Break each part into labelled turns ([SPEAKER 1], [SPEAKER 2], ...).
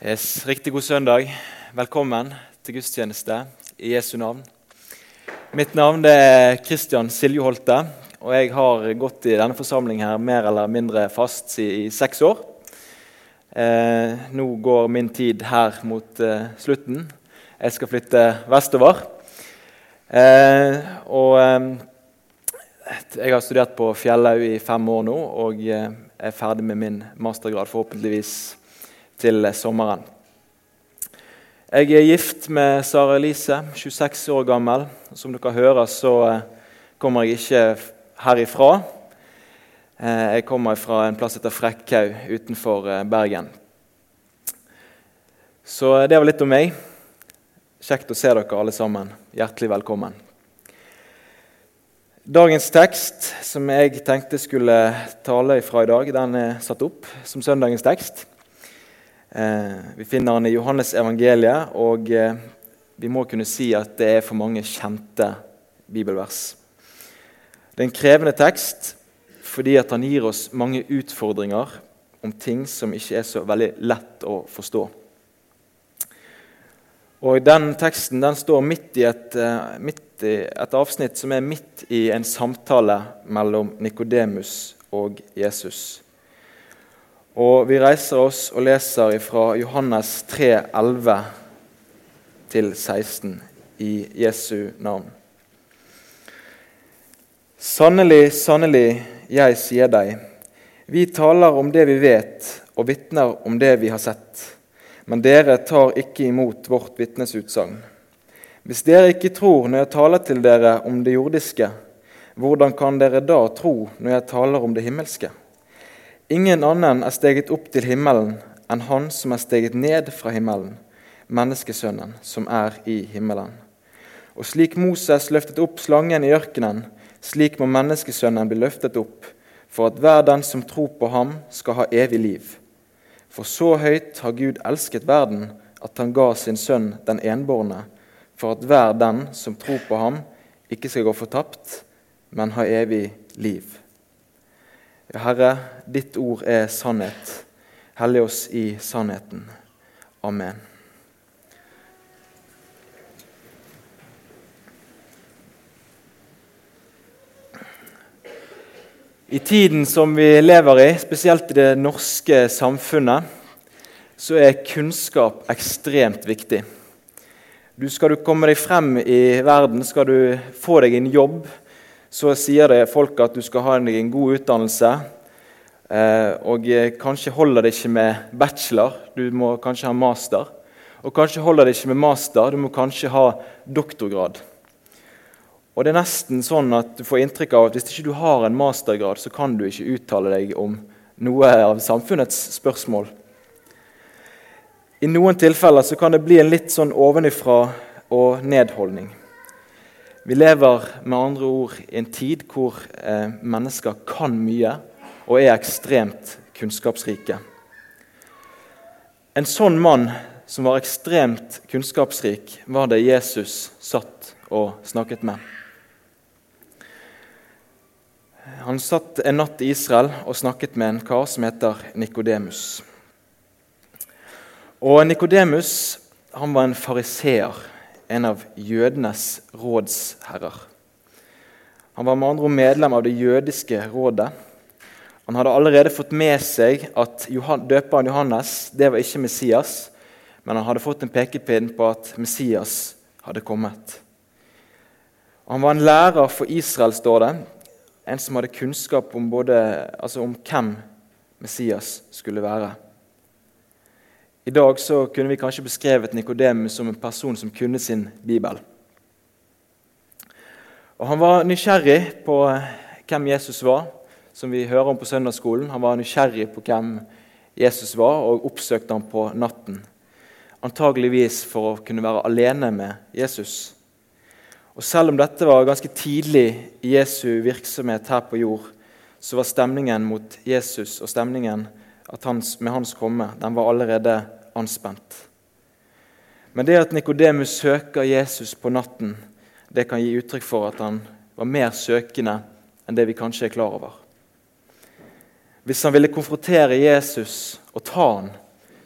[SPEAKER 1] Yes, riktig god søndag. Velkommen til gudstjeneste i Jesu navn. Mitt navn er Kristian Siljeholte, og jeg har gått i denne forsamlingen her mer eller mindre fast i, seks år. Eh, nå går min tid her mot eh, slutten. Jeg skal flytte vestover. Eh, og eh, jeg har studert på Fjellhaug i fem år nå og eh, er ferdig med min mastergrad forhåpentligvis til sommeren. Jeg er gift med Sara Elise, 26 år gammel. Som dere hører, så eh, kommer jeg ikke herifra. Eh, jeg kommer fra en plass etter Frekkhaug utenfor eh, Bergen. Så det var litt om meg. Kjekt å se dere alle sammen. Hjertelig velkommen. Dagens tekst som jeg tenkte skulle tale fra i dag, den er satt opp som søndagens tekst. Eh, vi finner den i Johannes evangeliet, og eh, vi må kunne si at det er for mange kjente bibelvers. Det er en krevende tekst fordi han gir oss mange utfordringer om ting som ikke er så veldig lett å forstå. Og Den teksten den står midt i, et, eh, midt i et avsnitt som er midt i en samtale mellom Nikodemus og Jesus. Og Vi reiser oss og leser fra Johannes 3, 11 til 16 i Jesu navn. Sannelig, sannelig, jeg sier deg, vi taler om det vi vet, og vitner om det vi har sett. Men dere tar ikke imot vårt vitnesutsagn. Hvis dere ikke tror når jeg taler til dere om det jordiske, hvordan kan dere da tro når jeg taler om det himmelske? Ingen annen er steget opp til himmelen enn Han som er steget ned fra himmelen, menneskesønnen som er i himmelen. Og slik Moses løftet opp slangen i ørkenen, slik må menneskesønnen bli løftet opp, for at hver den som tror på ham, skal ha evig liv. For så høyt har Gud elsket verden, at han ga sin sønn den enbårne, for at hver den som tror på ham, ikke skal gå fortapt, men ha evig liv. Herre, ditt ord er sannhet. Hellig oss i sannheten. Amen. I tiden som vi lever i, spesielt i det norske samfunnet, så er kunnskap ekstremt viktig. Du Skal du komme deg frem i verden, skal du få deg en jobb, så sier det folk at du skal ha en god utdannelse. Eh, og kanskje holder det ikke med bachelor, du må kanskje ha master. Og kanskje holder det ikke med master, du må kanskje ha doktorgrad. Og det er nesten sånn at du får inntrykk av at Hvis ikke du har en mastergrad, så kan du ikke uttale deg om noe av samfunnets spørsmål. I noen tilfeller så kan det bli en litt sånn ovenifra og nedholdning. Vi lever med andre ord i en tid hvor eh, mennesker kan mye og er ekstremt kunnskapsrike. En sånn mann som var ekstremt kunnskapsrik, var det Jesus satt og snakket med. Han satt en natt i Israel og snakket med en kar som heter Nikodemus. Og Nikodemus var en fariseer en av jødenes rådsherrer. Han var med andre ord medlem av det jødiske rådet. Han hadde allerede fått med seg at døperen Johannes det var ikke Messias, men han hadde fått en pekepinn på at Messias hadde kommet. Han var en lærer for Israel, står det, en som hadde kunnskap om, både, altså om hvem Messias skulle være. I dag så kunne vi kanskje beskrevet Nikodemus som en person som kunne sin bibel. Og Han var nysgjerrig på hvem Jesus var, som vi hører om på søndagsskolen. Han var nysgjerrig på hvem Jesus var, og oppsøkte ham på natten. Antageligvis for å kunne være alene med Jesus. Og Selv om dette var ganske tidlig i Jesu virksomhet her på jord, så var stemningen mot Jesus og stemningen hans, med hans komme den var allerede anspent. Men det at Nikodemus søker Jesus på natten, det kan gi uttrykk for at han var mer søkende enn det vi kanskje er klar over. Hvis han ville konfrontere Jesus og ta han,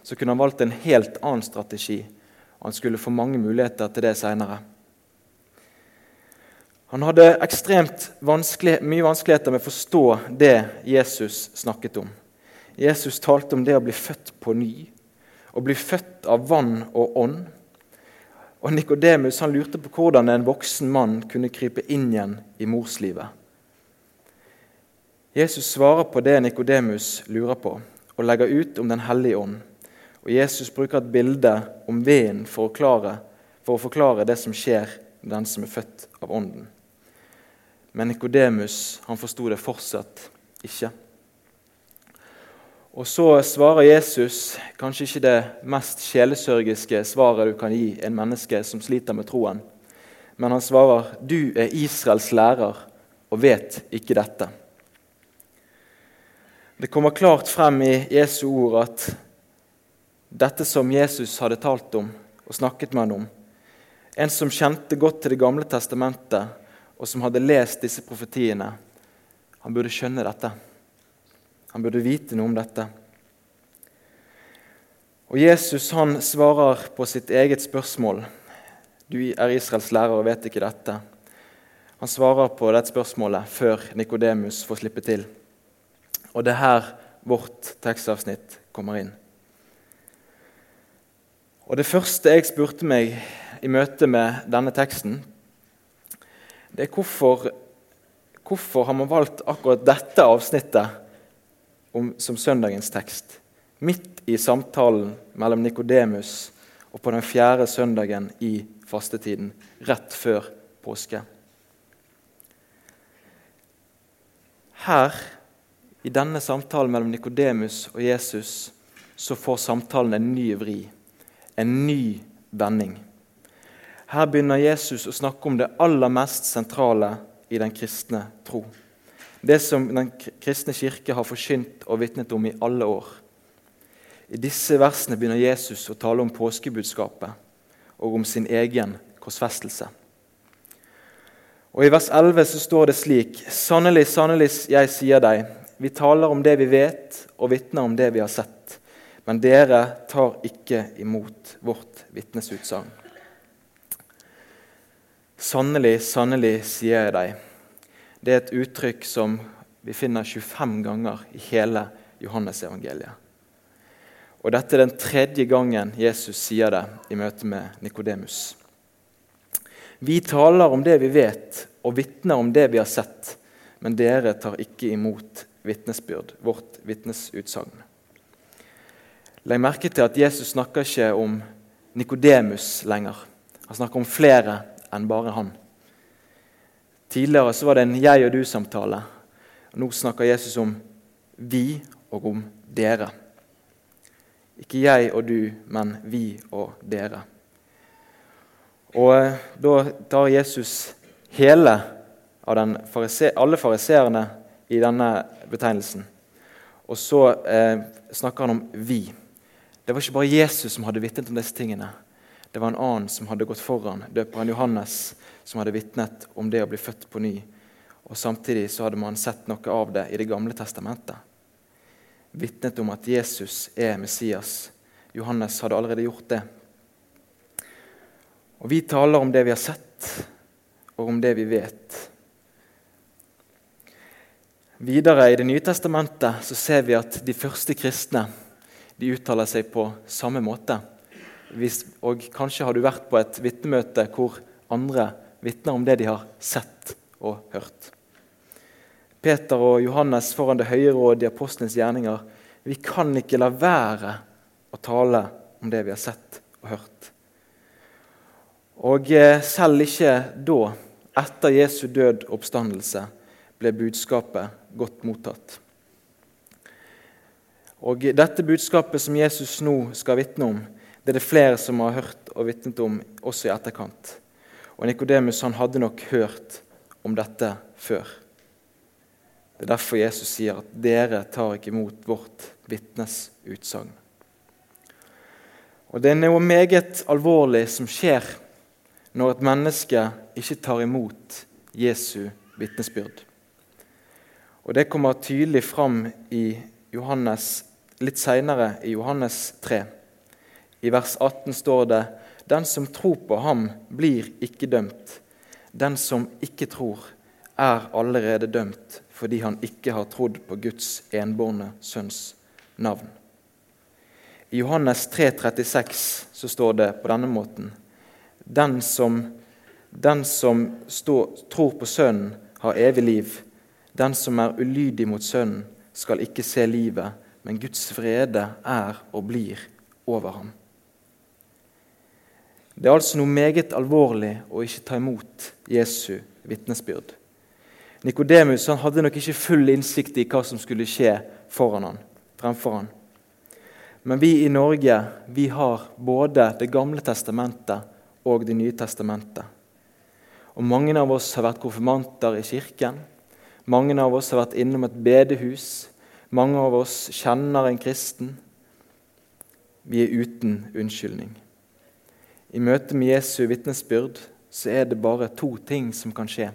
[SPEAKER 1] så kunne han valgt en helt annen strategi. og Han skulle få mange muligheter til det seinere. Han hadde ekstremt vanskelig, mye vanskeligheter med å forstå det Jesus snakket om. Jesus talte om det å bli født på ny, å bli født av vann og ånd. Og Nikodemus lurte på hvordan en voksen mann kunne krype inn igjen i morslivet. Jesus svarer på det Nikodemus lurer på, og legger ut om Den hellige ånd. Og Jesus bruker et bilde om veden for, for, å forklare det som skjer med den som er født av Ånden. Men Nikodemus forsto det fortsatt ikke. Og Så svarer Jesus kanskje ikke det mest sjelesørgiske svaret du kan gi en menneske som sliter med troen. Men han svarer, 'Du er Israels lærer og vet ikke dette'. Det kommer klart frem i Jesu ord at dette som Jesus hadde talt om og snakket med ham om, en som kjente godt til Det gamle testamentet, og som hadde lest disse profetiene, han burde skjønne dette. Han burde vite noe om dette. Og Jesus han svarer på sitt eget spørsmål. Du er Israels lærer og vet ikke dette. Han svarer på dette spørsmålet før Nikodemus får slippe til. Og det er her vårt tekstavsnitt kommer inn. Og Det første jeg spurte meg i møte med denne teksten, det er hvorfor, hvorfor har man valgt akkurat dette avsnittet om, som søndagens tekst? Midt i samtalen mellom Nikodemus og på den fjerde søndagen i fastetiden, rett før påske. Her, i denne samtalen mellom Nikodemus og Jesus, så får samtalen en ny vri, en ny vending. Her begynner Jesus å snakke om det aller mest sentrale i den kristne tro. Det som Den kristne kirke har forkynt og vitnet om i alle år. I disse versene begynner Jesus å tale om påskebudskapet og om sin egen korsfestelse. Og I vers 11 så står det slik.: Sannelig, sannelig, jeg sier deg, vi taler om det vi vet, og vitner om det vi har sett. Men dere tar ikke imot vårt vitnesutsagn. Sannelig, sannelig, sier jeg deg. Det er et uttrykk som vi finner 25 ganger i hele Johannesevangeliet. Og Dette er den tredje gangen Jesus sier det i møte med Nikodemus. Vi taler om det vi vet, og vitner om det vi har sett, men dere tar ikke imot vitnesbyrd, vårt vitnesutsagn. Legg merke til at Jesus snakker ikke om Nikodemus lenger. Han snakker om flere enn bare han. Tidligere så var det en jeg og du-samtale. Nå snakker Jesus om vi og om dere. Ikke jeg og du, men vi og dere. Og eh, Da tar Jesus hele av den, alle fariseerne i denne betegnelsen. Og så eh, snakker han om vi. Det var ikke bare Jesus som hadde vitnet om disse tingene. Det var en annen som hadde gått foran, døperen Johannes, som hadde vitnet om det å bli født på ny. Og Samtidig så hadde man sett noe av det i Det gamle testamentet. Vitnet om at Jesus er Messias. Johannes hadde allerede gjort det. Og Vi taler om det vi har sett, og om det vi vet. Videre i Det nye testamentet så ser vi at de første kristne de uttaler seg på samme måte. Hvis, og kanskje har du vært på et vitnemøte hvor andre vitner om det de har sett og hørt. Peter og Johannes foran det høye råd i apostlenes gjerninger. Vi kan ikke la være å tale om det vi har sett og hørt. Og eh, selv ikke da, etter Jesu død oppstandelse, ble budskapet godt mottatt. Og Dette budskapet som Jesus nå skal vitne om, det er det flere som har hørt og vitnet om også i etterkant. Og Nikodemus hadde nok hørt om dette før. Det er derfor Jesus sier at 'dere tar ikke imot vårt vitnes utsagn'. Og Det er noe meget alvorlig som skjer når et menneske ikke tar imot Jesu vitnesbyrd. Og Det kommer tydelig fram i Johannes litt seinere i Johannes 3. I vers 18 står det den som tror på ham, blir ikke dømt. Den som ikke tror, er allerede dømt fordi han ikke har trodd på Guds enbårne sønns navn. I Johannes 3, 36 så står det på denne måten.: Den som, den som stå, tror på Sønnen, har evig liv. Den som er ulydig mot Sønnen, skal ikke se livet, men Guds vrede er og blir over ham. Det er altså noe meget alvorlig å ikke ta imot Jesu vitnesbyrd. Nikodemus hadde nok ikke full innsikt i hva som skulle skje foran han, fremfor han. Men vi i Norge vi har både Det gamle testamentet og Det nye testamentet. Og Mange av oss har vært konfirmanter i kirken. Mange av oss har vært innom et bedehus. Mange av oss kjenner en kristen. Vi er uten unnskyldning. I møte med Jesu vitnesbyrd så er det bare to ting som kan skje.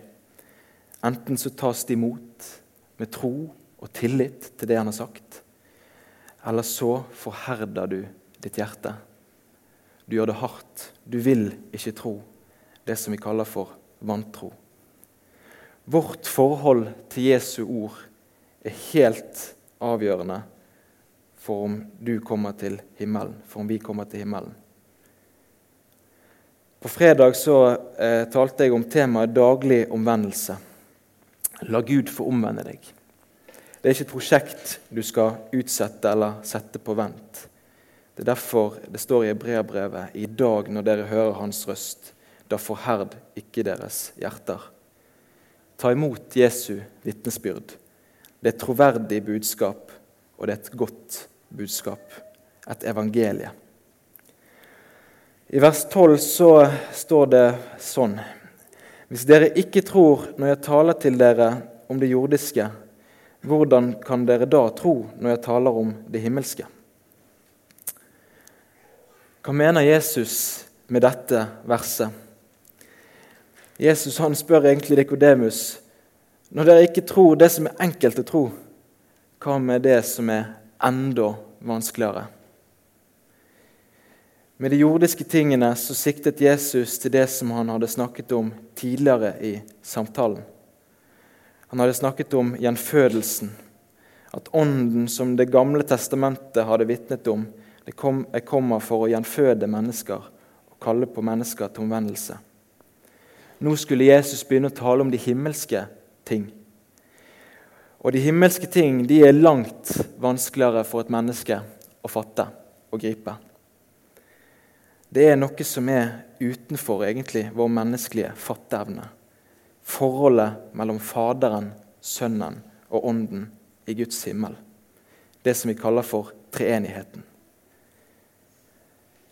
[SPEAKER 1] Enten så tas det imot med tro og tillit til det han har sagt, eller så forherder du ditt hjerte. Du gjør det hardt. Du vil ikke tro. Det som vi kaller for vantro. Vårt forhold til Jesu ord er helt avgjørende for om du kommer til himmelen, for om vi kommer til himmelen. På fredag så eh, talte jeg om temaet 'daglig omvendelse'. La Gud få omvende deg. Det er ikke et prosjekt du skal utsette eller sette på vent. Det er derfor det står i Hebreabrevet 'I dag når dere hører Hans røst, da forherd ikke deres hjerter'. Ta imot Jesu vitnesbyrd. Det er et troverdig budskap, og det er et godt budskap. Et evangelie. I vers 12 så står det sånn Hvis dere ikke tror når jeg taler til dere om det jordiske, hvordan kan dere da tro når jeg taler om det himmelske? Hva mener Jesus med dette verset? Jesus han spør egentlig Dekodemus når dere ikke tror det som er enkelt å tro, hva med det som er enda vanskeligere? Med de jordiske tingene så siktet Jesus til det som han hadde snakket om tidligere i samtalen. Han hadde snakket om gjenfødelsen, at ånden som Det gamle testamentet hadde vitnet om, det kom, kommer for å gjenføde mennesker og kalle på mennesker til omvendelse. Nå skulle Jesus begynne å tale om de himmelske ting. Og de himmelske ting de er langt vanskeligere for et menneske å fatte og gripe. Det er noe som er utenfor egentlig vår menneskelige fatteevne. Forholdet mellom Faderen, Sønnen og Ånden i Guds himmel. Det som vi kaller for treenigheten.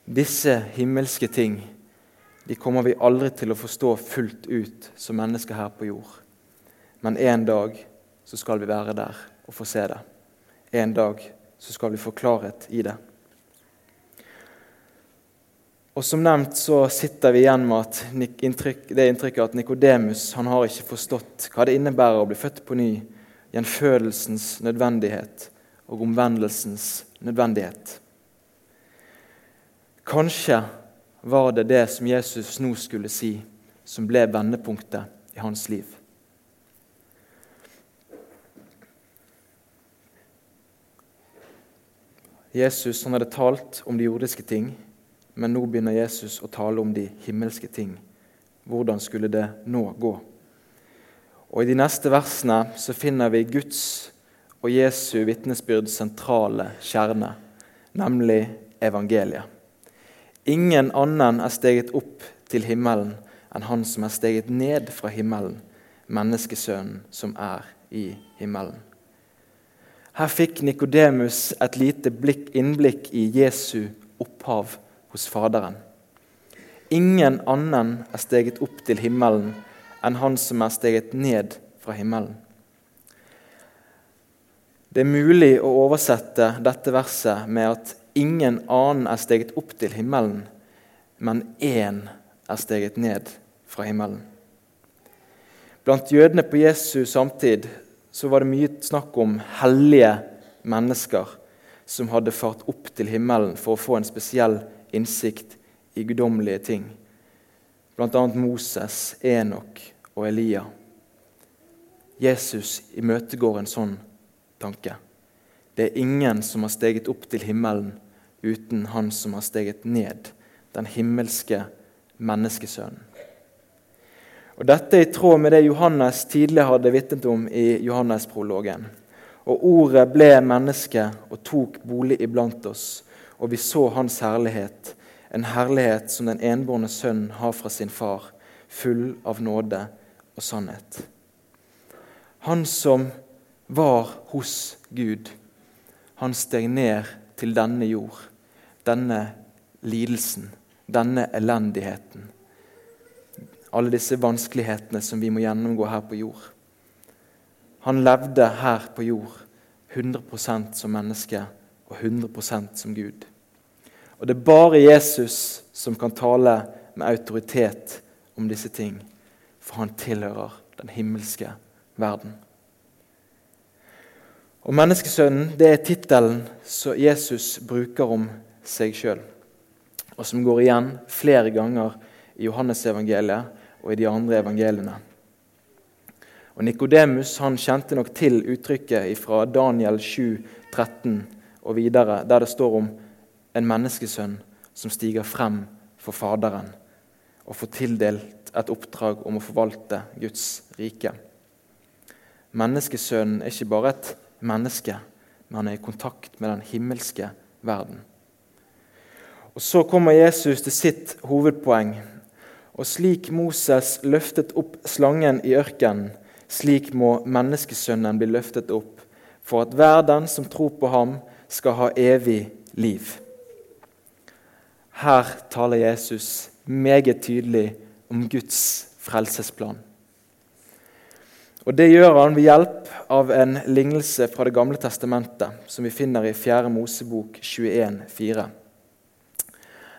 [SPEAKER 1] Disse himmelske ting de kommer vi aldri til å forstå fullt ut som mennesker her på jord. Men en dag så skal vi være der og få se det. En dag så skal vi få klarhet i det. Og Som nevnt så sitter vi igjen med det inntrykket at Nikodemus har ikke forstått hva det innebærer å bli født på ny, gjenfødelsens nødvendighet og omvendelsens nødvendighet. Kanskje var det det som Jesus nå skulle si, som ble vendepunktet i hans liv. Jesus han hadde talt om de jordiske ting men nå begynner Jesus å tale om de himmelske ting. Hvordan skulle det nå gå? Og I de neste versene så finner vi Guds og Jesu vitnesbyrds sentrale kjerne, nemlig evangeliet. Ingen annen er steget opp til himmelen enn han som er steget ned fra himmelen, menneskesønnen som er i himmelen. Her fikk Nikodemus et lite blikk, innblikk i Jesu opphav hos Faderen. Ingen annen er steget opp til himmelen enn han som er steget ned fra himmelen. Det er mulig å oversette dette verset med at ingen annen er steget opp til himmelen, men én er steget ned fra himmelen. Blant jødene på Jesu samtid så var det mye snakk om hellige mennesker som hadde fart opp til himmelen for å få en spesiell innsikt i guddommelige ting. Bl.a. Moses, Enok og Elia. Jesus imøtegår en sånn tanke. Det er ingen som har steget opp til himmelen uten Han som har steget ned, den himmelske menneskesønnen. Og Dette er i tråd med det Johannes tidligere hadde vitnet om i Johannes-prologen. Og ordet ble menneske og tok bolig iblant oss, og vi så hans herlighet, en herlighet som den enbårne sønn har fra sin far, full av nåde og sannhet. Han som var hos Gud, han steg ned til denne jord, denne lidelsen, denne elendigheten alle disse vanskelighetene som vi må gjennomgå her på jord. Han levde her på jord 100% som menneske og 100% som Gud. Og det er bare Jesus som kan tale med autoritet om disse ting, for han tilhører den himmelske verden. Og Menneskesønnen det er tittelen som Jesus bruker om seg sjøl, og som går igjen flere ganger i Johannesevangeliet og i de andre evangeliene. Og Nikodemus kjente nok til uttrykket fra Daniel 7, 13 og videre, der det står om en menneskesønn som stiger frem for Faderen og får tildelt et oppdrag om å forvalte Guds rike. Menneskesønnen er ikke bare et menneske, men han er i kontakt med den himmelske verden. Og Så kommer Jesus til sitt hovedpoeng og slik Moses løftet opp slangen i ørkenen, slik må menneskesønnen bli løftet opp, for at hver den som tror på ham, skal ha evig liv. Her taler Jesus meget tydelig om Guds frelsesplan. Og Det gjør han ved hjelp av en lignelse fra Det gamle testamentet, som vi finner i 4. Mosebok 21, 4.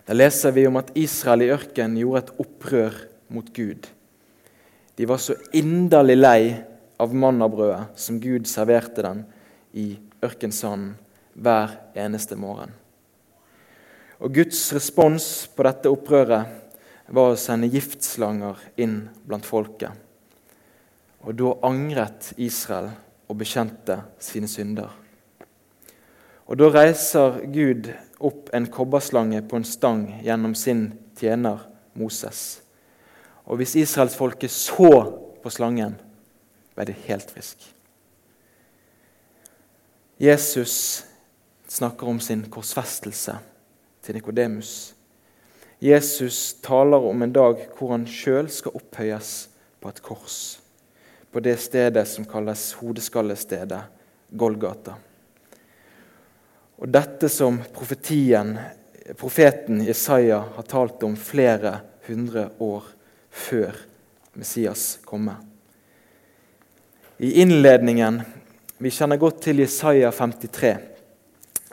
[SPEAKER 1] Der leser vi om at Israel i ørkenen gjorde et opprør mot Gud. De var så inderlig lei av mannabrødet som Gud serverte dem i ørkensanden hver eneste morgen. Og Guds respons på dette opprøret var å sende giftslanger inn blant folket. Og da angret Israel og bekjente sine synder. Og Da reiser Gud opp en kobberslange på en stang gjennom sin tjener Moses. Og hvis israelsfolket så på slangen, ble det helt frisk. Jesus snakker om sin korsfestelse til Nikodemus. Jesus taler om en dag hvor han sjøl skal opphøyes på et kors, på det stedet som kalles hodeskallestedet Golgata. Og dette som profeten Jesaja har talt om flere hundre år før Messias komme. I innledningen Vi kjenner godt til Jesaja 53,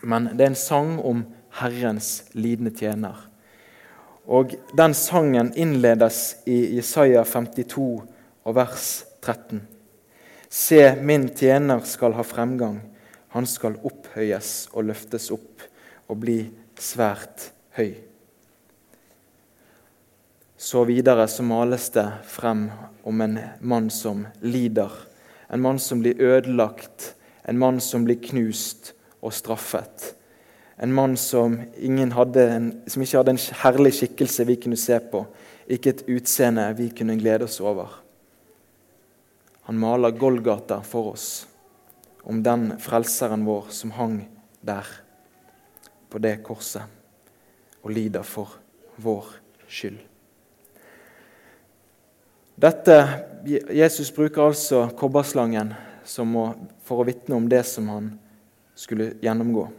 [SPEAKER 1] men det er en sang om Herrens lidende tjener. Og Den sangen innledes i Jesaja 52 og vers 13. Se, min tjener skal ha fremgang. Han skal opphøyes og løftes opp og bli svært høy. Så videre så males det frem om en mann som lider, en mann som blir ødelagt, en mann som blir knust og straffet. En mann som, en, som ikke hadde en herlig skikkelse vi kunne se på, ikke et utseende vi kunne glede oss over. Han maler Golgata for oss om den frelseren vår som hang der på det korset og lider for vår skyld. Dette, Jesus bruker altså kobberslangen å, for å vitne om det som han skulle gjennomgå.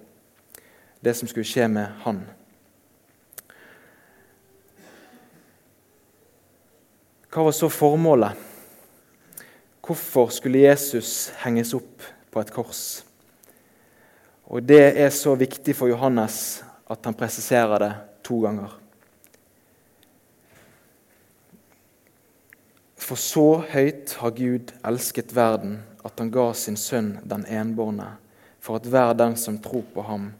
[SPEAKER 1] Det som skulle skje med han. Hva var så formålet? Hvorfor skulle Jesus henges opp på et kors. Og Det er så viktig for Johannes at han presiserer det to ganger. For så høyt har Gud elsket verden at han ga sin sønn den enbårne, for at hver den som tror på ham,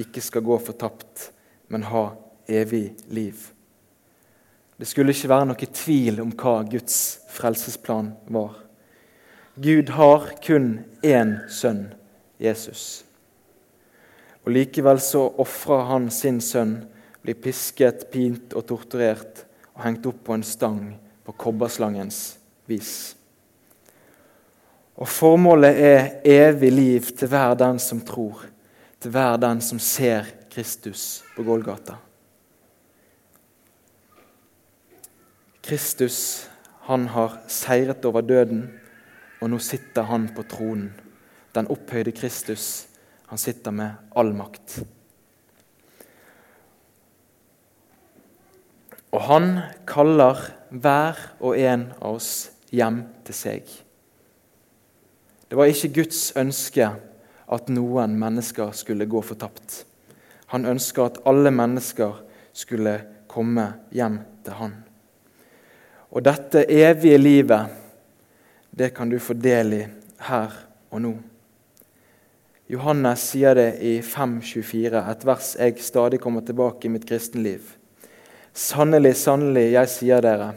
[SPEAKER 1] ikke skal gå fortapt, men ha evig liv. Det skulle ikke være noe tvil om hva Guds frelsesplan var. Gud har kun én sønn, Jesus. Og Likevel så ofrer han sin sønn, blir pisket, pint og torturert og hengt opp på en stang på kobberslangens vis. Og Formålet er evig liv til hver den som tror, til hver den som ser Kristus på Golgata. Kristus han har seiret over døden, og nå sitter han på tronen. Den opphøyde Kristus, han sitter med all makt. Og han kaller hver og en av oss hjem til seg. Det var ikke Guds ønske at noen mennesker skulle gå fortapt. Han ønska at alle mennesker skulle komme hjem til han. Og dette evige livet, det kan du få del i her og nå. Johannes sier det i 5.24, et vers jeg stadig kommer tilbake i mitt kristenliv. Sannelig, sannelig, jeg sier dere,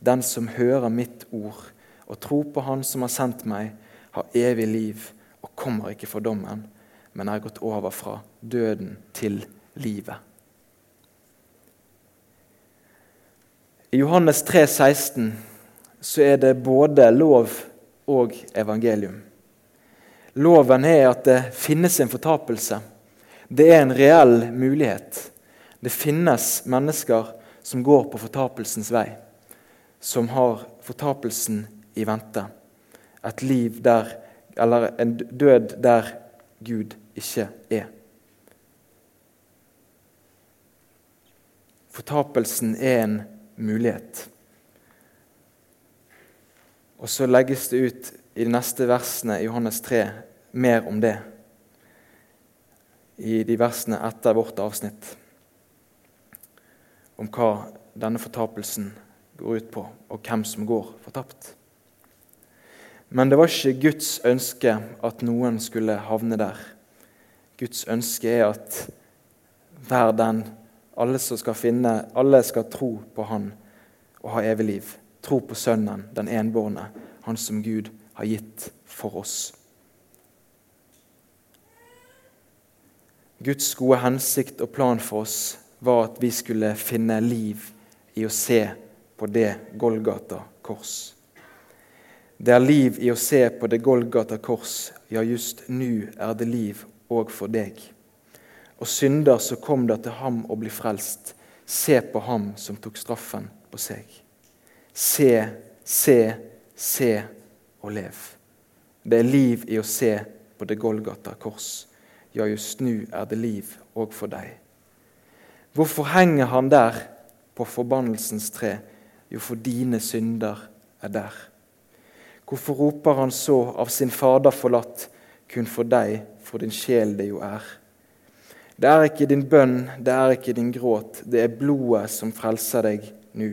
[SPEAKER 1] den som hører mitt ord og tror på Han som har sendt meg, har evig liv og kommer ikke for dommen, men er gått over fra døden til livet. I Johannes 3, 16 så er det både lov og evangelium. Loven er at det finnes en fortapelse. Det er en reell mulighet. Det finnes mennesker som går på fortapelsens vei, som har fortapelsen i vente. Et liv der Eller en død der Gud ikke er. Fortapelsen er en mulighet. Og så legges det ut i de neste versene i Johannes 3 mer om det. I de versene etter vårt avsnitt om hva denne fortapelsen går ut på, og hvem som går fortapt. Men det var ikke Guds ønske at noen skulle havne der. Guds ønske er at hver den, alle som skal finne, alle skal tro på Han og ha evig liv. Tro på Sønnen, den enbårne, Han som Gud har gitt for oss. Guds gode hensikt og plan for oss var at vi skulle finne liv i å se på det Golgata kors. Det er liv i å se på det Golgata kors, ja, just nu er det liv òg for deg. Og synder så kom da til ham å bli frelst. Se på ham som tok straffen på seg. Se, se, se og lev. Det er liv i å se på det Golgata kors. Ja, just nu er det liv òg for deg. Hvorfor henger han der på forbannelsens tre? Jo, for dine synder er der. Hvorfor roper han så av sin Fader forlatt, kun for deg, for din sjel det jo er? Det er ikke din bønn, det er ikke din gråt, det er blodet som frelser deg nå.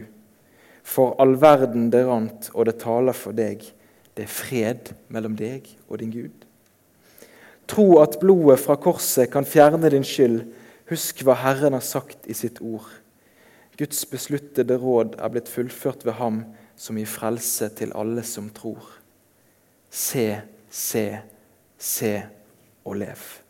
[SPEAKER 1] For all verden det rant, og det taler for deg. Det er fred mellom deg og din Gud. Tro at blodet fra korset kan fjerne din skyld, Husk hva Herren har sagt i sitt ord. Guds besluttede råd er blitt fullført ved ham som gir frelse til alle som tror. Se, se, se og lev.